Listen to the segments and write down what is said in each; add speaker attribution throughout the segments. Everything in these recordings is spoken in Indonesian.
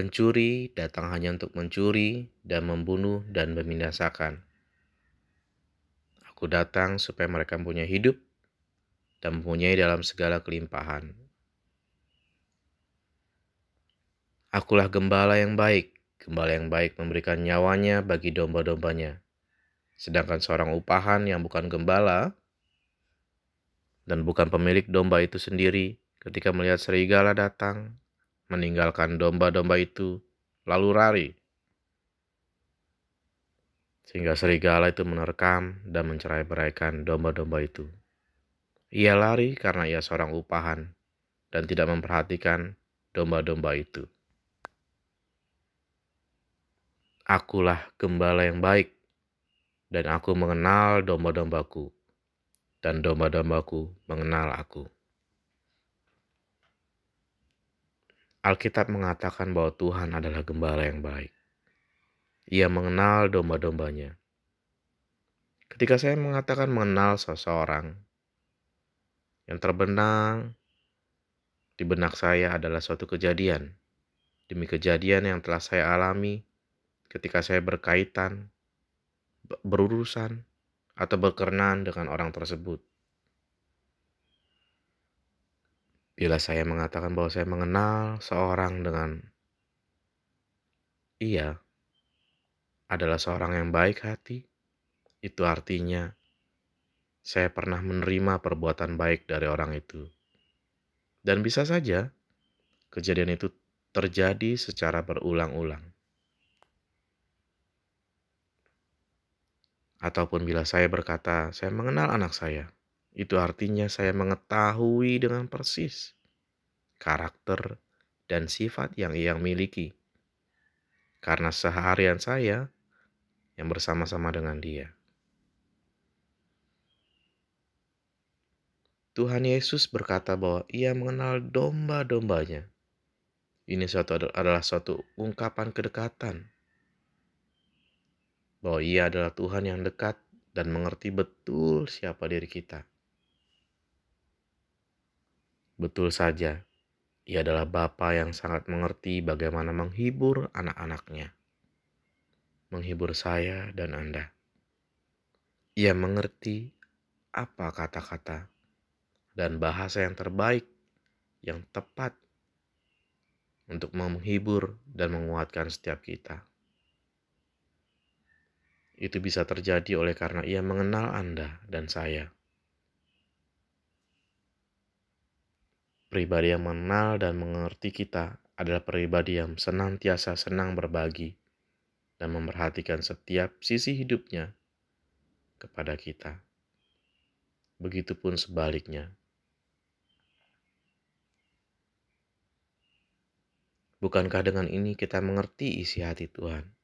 Speaker 1: Pencuri datang hanya untuk mencuri dan membunuh dan membinasakan. Aku datang supaya mereka mempunyai hidup dan mempunyai dalam segala kelimpahan. Akulah gembala yang baik. Gembala yang baik memberikan nyawanya bagi domba-dombanya. Sedangkan seorang upahan yang bukan gembala dan bukan pemilik domba itu sendiri ketika melihat serigala datang, meninggalkan domba-domba itu, lalu lari sehingga serigala itu menerkam dan mencerai-beraikan domba-domba itu. Ia lari karena ia seorang upahan dan tidak memperhatikan domba-domba itu. Akulah gembala yang baik, dan aku mengenal domba-dombaku, dan domba-dombaku mengenal aku. Alkitab mengatakan bahwa Tuhan adalah gembala yang baik. Ia mengenal domba-dombanya. Ketika saya mengatakan mengenal seseorang, yang terbenang di benak saya adalah suatu kejadian. Demi kejadian yang telah saya alami ketika saya berkaitan, berurusan, atau berkenan dengan orang tersebut. Bila saya mengatakan bahwa saya mengenal seorang dengan iya, adalah seorang yang baik hati, itu artinya saya pernah menerima perbuatan baik dari orang itu. Dan bisa saja kejadian itu terjadi secara berulang-ulang. Ataupun bila saya berkata, saya mengenal anak saya, itu artinya saya mengetahui dengan persis karakter dan sifat yang ia miliki. Karena seharian saya yang bersama-sama dengan Dia. Tuhan Yesus berkata bahwa Ia mengenal domba-dombanya. Ini suatu adalah suatu ungkapan kedekatan bahwa Ia adalah Tuhan yang dekat dan mengerti betul siapa diri kita. Betul saja, Ia adalah Bapa yang sangat mengerti bagaimana menghibur anak-anaknya menghibur saya dan Anda. Ia mengerti apa kata-kata dan bahasa yang terbaik, yang tepat untuk menghibur dan menguatkan setiap kita. Itu bisa terjadi oleh karena ia mengenal Anda dan saya. Pribadi yang mengenal dan mengerti kita adalah pribadi yang senantiasa senang berbagi dan memperhatikan setiap sisi hidupnya kepada kita. Begitupun sebaliknya. Bukankah dengan ini kita mengerti isi hati Tuhan?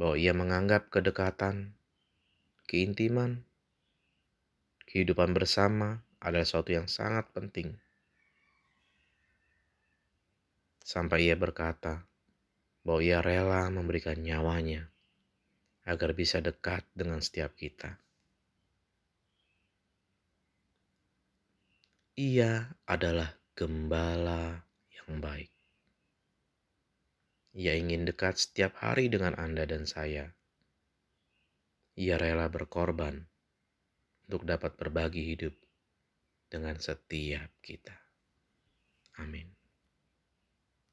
Speaker 1: Bahwa ia menganggap kedekatan, keintiman, kehidupan bersama adalah sesuatu yang sangat penting. Sampai ia berkata, bahwa ia rela memberikan nyawanya agar bisa dekat dengan setiap kita. Ia adalah gembala yang baik. Ia ingin dekat setiap hari dengan Anda dan saya. Ia rela berkorban untuk dapat berbagi hidup dengan setiap kita. Amin.